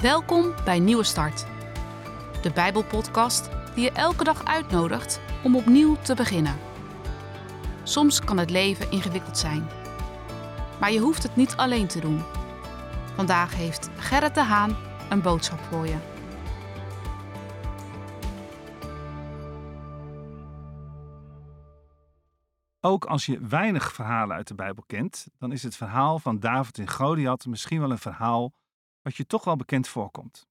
Welkom bij Nieuwe Start, de Bijbelpodcast die je elke dag uitnodigt om opnieuw te beginnen. Soms kan het leven ingewikkeld zijn, maar je hoeft het niet alleen te doen. Vandaag heeft Gerrit de Haan een boodschap voor je. Ook als je weinig verhalen uit de Bijbel kent, dan is het verhaal van David en Goliath misschien wel een verhaal wat je toch wel bekend voorkomt.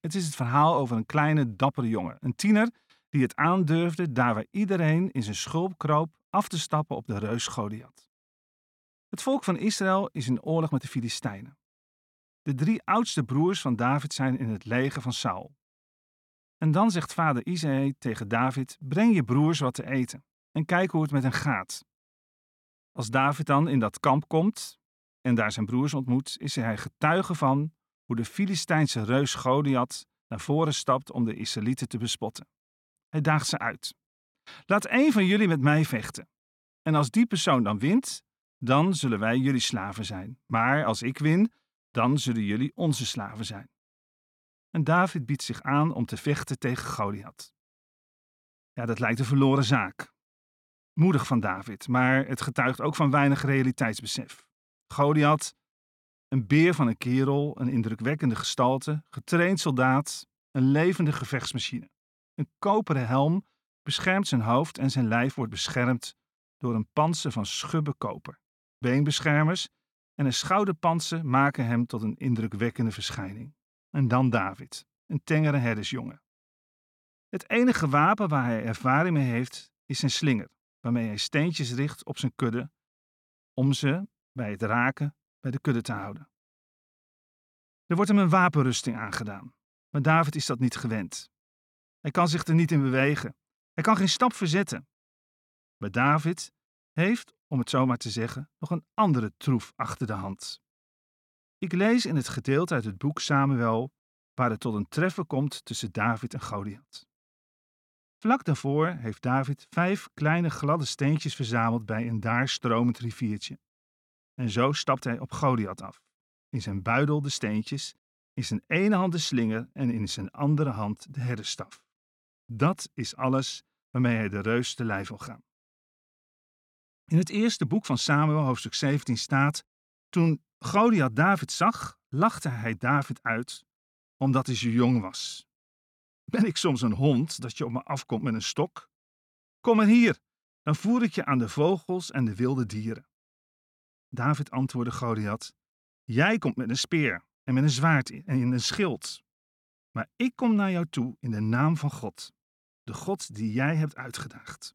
Het is het verhaal over een kleine, dappere jongen, een tiener die het aandurfde daar waar iedereen in zijn schulp kroop af te stappen op de reus Goliath. Het volk van Israël is in oorlog met de Filistijnen. De drie oudste broers van David zijn in het leger van Saul. En dan zegt vader Isaïe tegen David: Breng je broers wat te eten en kijk hoe het met hen gaat. Als David dan in dat kamp komt en daar zijn broers ontmoet, is hij getuige van hoe de Filistijnse reus Goliath naar voren stapt om de Israëlieten te bespotten. Hij daagt ze uit. Laat één van jullie met mij vechten. En als die persoon dan wint, dan zullen wij jullie slaven zijn. Maar als ik win, dan zullen jullie onze slaven zijn. En David biedt zich aan om te vechten tegen Goliath. Ja, dat lijkt een verloren zaak. Moedig van David, maar het getuigt ook van weinig realiteitsbesef. Goliath, een beer van een kerel, een indrukwekkende gestalte, getraind soldaat, een levende gevechtsmachine. Een koperen helm beschermt zijn hoofd en zijn lijf wordt beschermd door een panzer van schubbe koper. Beenbeschermers en een schouderpanzer maken hem tot een indrukwekkende verschijning. En dan David, een tengere herdersjongen. Het enige wapen waar hij ervaring mee heeft, is zijn slinger, waarmee hij steentjes richt op zijn kudde, om ze, bij het raken, bij de kudde te houden. Er wordt hem een wapenrusting aangedaan, maar David is dat niet gewend. Hij kan zich er niet in bewegen. Hij kan geen stap verzetten. Maar David heeft, om het zo maar te zeggen, nog een andere troef achter de hand. Ik lees in het gedeelte uit het boek Samuel waar het tot een treffen komt tussen David en Goliath. Vlak daarvoor heeft David vijf kleine gladde steentjes verzameld bij een daar stromend riviertje. En zo stapt hij op Goliath af. In zijn buidel de steentjes, in zijn ene hand de slinger en in zijn andere hand de herderstaf. Dat is alles waarmee hij de reus te lijf wil gaan. In het eerste boek van Samuel, hoofdstuk 17, staat: Toen Goliath David zag, lachte hij David uit, omdat hij zo jong was. Ben ik soms een hond dat je op me afkomt met een stok? Kom maar hier, dan voer ik je aan de vogels en de wilde dieren. David antwoordde Goliath: Jij komt met een speer en met een zwaard en in een schild. Maar ik kom naar jou toe in de naam van God, de God die jij hebt uitgedaagd.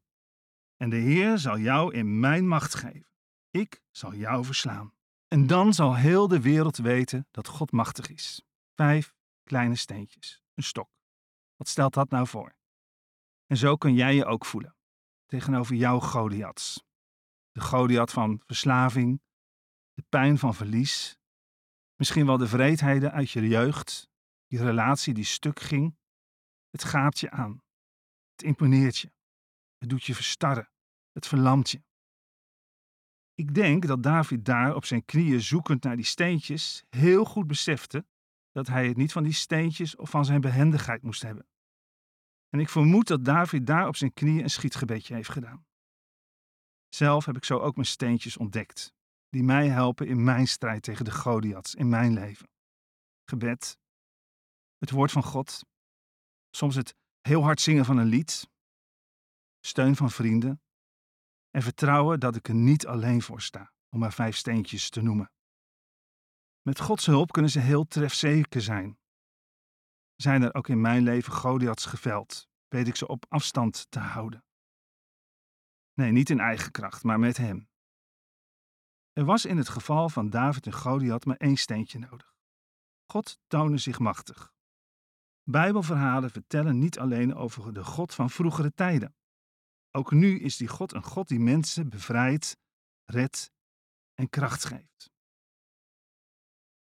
En de Heer zal jou in mijn macht geven. Ik zal jou verslaan. En dan zal heel de wereld weten dat God machtig is. Vijf kleine steentjes, een stok. Wat stelt dat nou voor? En zo kun jij je ook voelen tegenover jouw Goliaths. De Goliath van verslaving, de pijn van verlies, misschien wel de vreedheden uit je jeugd, die relatie die stuk ging. Het gaat je aan. Het imponeert je. Het doet je verstarren. Het verlamt je. Ik denk dat David daar op zijn knieën zoekend naar die steentjes heel goed besefte dat hij het niet van die steentjes of van zijn behendigheid moest hebben. En ik vermoed dat David daar op zijn knieën een schietgebedje heeft gedaan. Zelf heb ik zo ook mijn steentjes ontdekt, die mij helpen in mijn strijd tegen de Goliaths in mijn leven. Gebed, het woord van God, soms het heel hard zingen van een lied, steun van vrienden en vertrouwen dat ik er niet alleen voor sta, om maar vijf steentjes te noemen. Met Gods hulp kunnen ze heel trefzeker zijn. Zijn er ook in mijn leven Goliaths geveld, weet ik ze op afstand te houden. Nee, niet in eigen kracht, maar met hem. Er was in het geval van David en Goliath maar één steentje nodig. God toonde zich machtig. Bijbelverhalen vertellen niet alleen over de God van vroegere tijden. Ook nu is die God een God die mensen bevrijdt, redt en kracht geeft.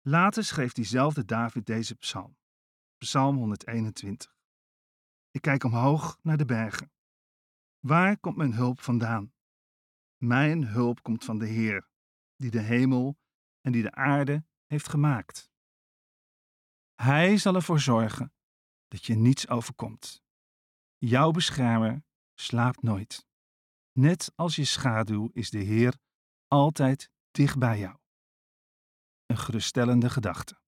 Later schreef diezelfde David deze psalm, Psalm 121. Ik kijk omhoog naar de bergen. Waar komt mijn hulp vandaan? Mijn hulp komt van de Heer, die de hemel en die de aarde heeft gemaakt. Hij zal ervoor zorgen dat je niets overkomt. Jouw beschermer slaapt nooit. Net als je schaduw is de Heer altijd dicht bij jou. Een geruststellende gedachte.